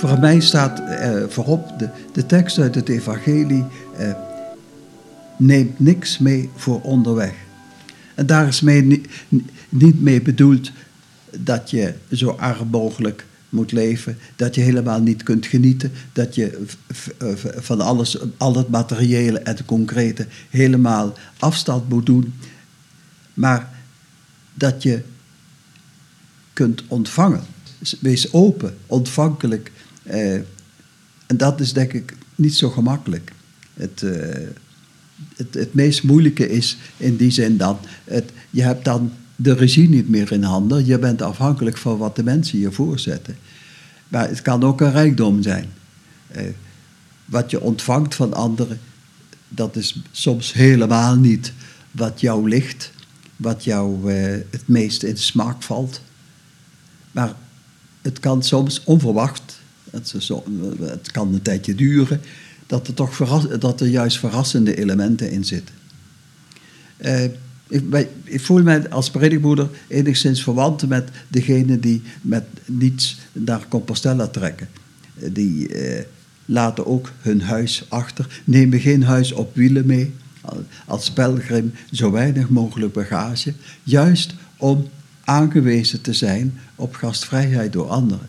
Voor mij staat eh, voorop de, de tekst uit het evangelie, eh, neemt niks mee voor onderweg. En daar is mee, niet, niet mee bedoeld dat je zo arm mogelijk moet leven, dat je helemaal niet kunt genieten, dat je van alles, al het materiële en het concrete helemaal afstand moet doen, maar dat je kunt ontvangen. Wees open, ontvankelijk. Eh, en dat is denk ik niet zo gemakkelijk. Het, eh, het, het meest moeilijke is in die zin dan, het, je hebt dan de regie niet meer in handen. Je bent afhankelijk van wat de mensen je voorzetten. Maar het kan ook een rijkdom zijn. Eh, wat je ontvangt van anderen, dat is soms helemaal niet wat jou ligt, wat jou het meest in smaak valt. Maar het kan soms onverwacht, het, het kan een tijdje duren, dat er, toch dat er juist verrassende elementen in zitten. Uh, ik, voel mij als predikmoeder enigszins verwant met degene die met niets naar Compostela trekken. Die eh, laten ook hun huis achter, nemen geen huis op wielen mee, als pelgrim zo weinig mogelijk bagage, juist om aangewezen te zijn op gastvrijheid door anderen.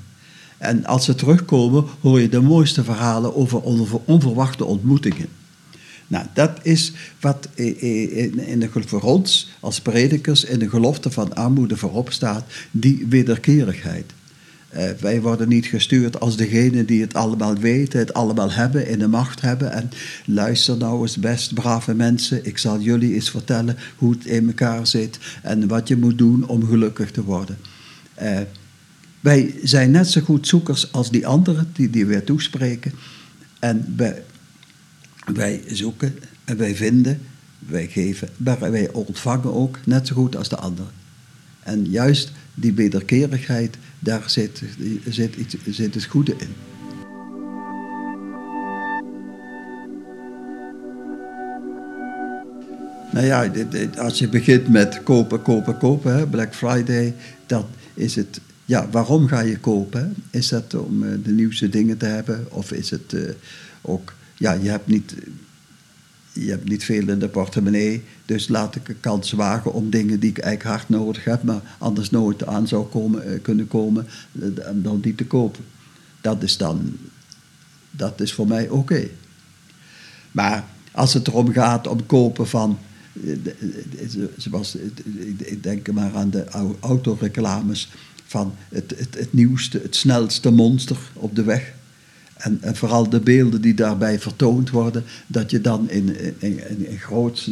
En als ze terugkomen, hoor je de mooiste verhalen over onverwachte ontmoetingen. Nou, dat is wat in de, voor ons als predikers in de gelofte van armoede voorop staat, die wederkerigheid. Uh, wij worden niet gestuurd als degene die het allemaal weten, het allemaal hebben, in de macht hebben. En luister nou eens best, brave mensen, ik zal jullie eens vertellen hoe het in elkaar zit en wat je moet doen om gelukkig te worden. Uh, wij zijn net zo goed zoekers als die anderen die, die wij toespreken. En wij, wij zoeken en wij vinden, wij geven, maar wij ontvangen ook net zo goed als de anderen. En juist die wederkerigheid, daar zit, zit, zit het goede in. Nou ja, als je begint met kopen, kopen, kopen, Black Friday, dan is het, ja, waarom ga je kopen? Is dat om eh, de nieuwste dingen te hebben? Of is het uh, ook ja, je hebt niet, je hebt niet veel in de portemonnee, dus laat ik een kans wagen om dingen die ik eigenlijk hard nodig heb, maar anders nooit aan zou komen, eh, kunnen komen, eh, dan die te kopen. Dat is dan, dat is voor mij oké. Maar als het erom gaat om kopen van, eh, zoals, ik denk maar aan de autoreclames van het, het, het nieuwste, het snelste monster op de weg en, en, vooral de beelden die daarbij vertoond worden, dat je dan in, in, in, in groot,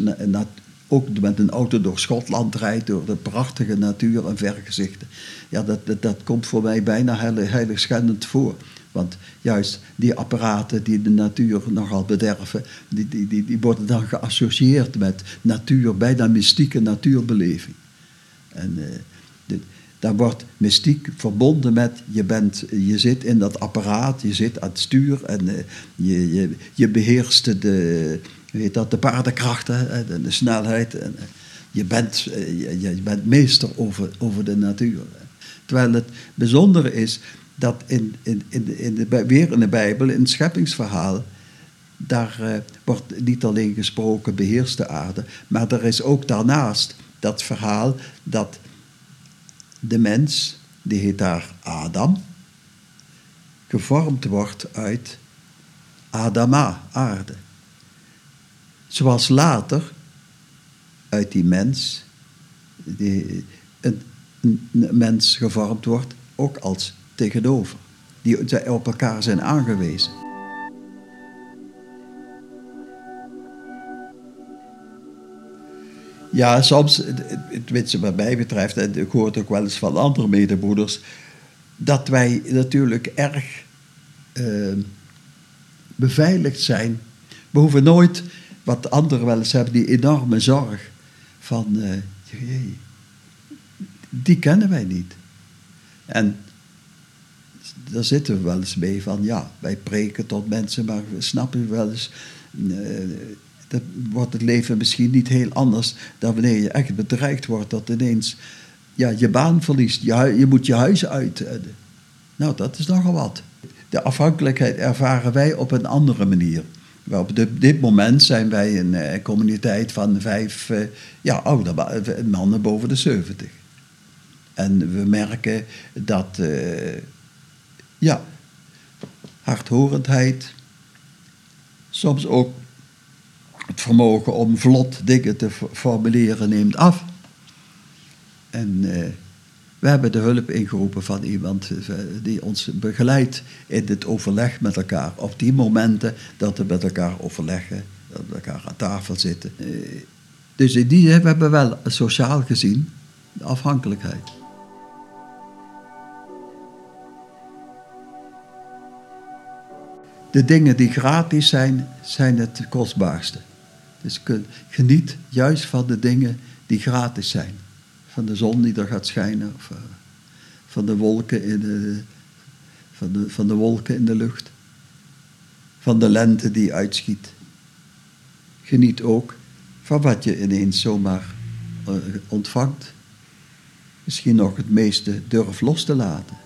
ook met een auto door Schotland rijdt, door de prachtige natuur en vergezichten. Ja, dat, dat, dat komt voor mij bijna heilig, heiligschendend voor. Want juist die apparaten die de natuur nogal bederven, die, die, die, die worden dan geassocieerd met natuur, bijna mystieke natuurbeleving. En uh, daar wordt mystiek verbonden met je, bent, je zit in dat apparaat, je zit aan het stuur en uh, je, je, je beheerst de, weet dat, de paardenkrachten en de snelheid. En, uh, je, bent, uh, je, bent meester over, over de natuur. Terwijl het bijzondere is dat in, in, in, de, in de, weer in de Bijbel, in het scheppingsverhaal, daar wordt niet alleen gesproken beheerste aarde, maar er is ook daarnaast dat verhaal dat de mens, die heet daar Adam, gevormd wordt uit Adama, aarde. Zoals later uit die mens die, een, een, mens gevormd wordt, ook als tegenover. Die op elkaar zijn aangewezen. Ja, soms, het, wat mij betreft, en ik hoor het ook wel eens van andere medebroeders, dat wij natuurlijk erg uh, beveiligd zijn. We hoeven nooit, wat anderen wel eens hebben, die enorme zorg van, uh, die kennen wij niet. En daar zitten we wel eens mee van, ja, wij preken tot mensen, maar we snappen wel eens... Uh, dan wordt het leven misschien niet heel anders dan wanneer je echt bedreigd wordt dat ineens ja, je baan verliest. Je, je moet je huis uit. Nou, dat is nogal wat. de afhankelijkheid ervaren wij op een andere manier. Op dit moment zijn wij een uh, communiteit van vijf uh, ja, oude mannen boven de 70. En we merken dat ja, hardhorendheid, soms ook het vermogen om vlot dingen te formuleren neemt af. En we hebben de hulp ingeroepen van iemand eh, die ons begeleidt in het overleg met elkaar. Op die momenten dat we met elkaar overleggen, dat we elkaar aan tafel zitten. Eh, dus in die zin hebben we wel sociaal gezien de afhankelijkheid. De dingen die gratis zijn, zijn het kostbaarste. Dus geniet juist van de dingen die gratis zijn van de zon die er gaat schijnen, of uh, van, de wolken in de, van, de, van de wolken in de lucht, van de lente die uitschiet. Geniet ook van wat je ineens zomaar uh, ontvangt. Misschien nog het meeste durf los te laten.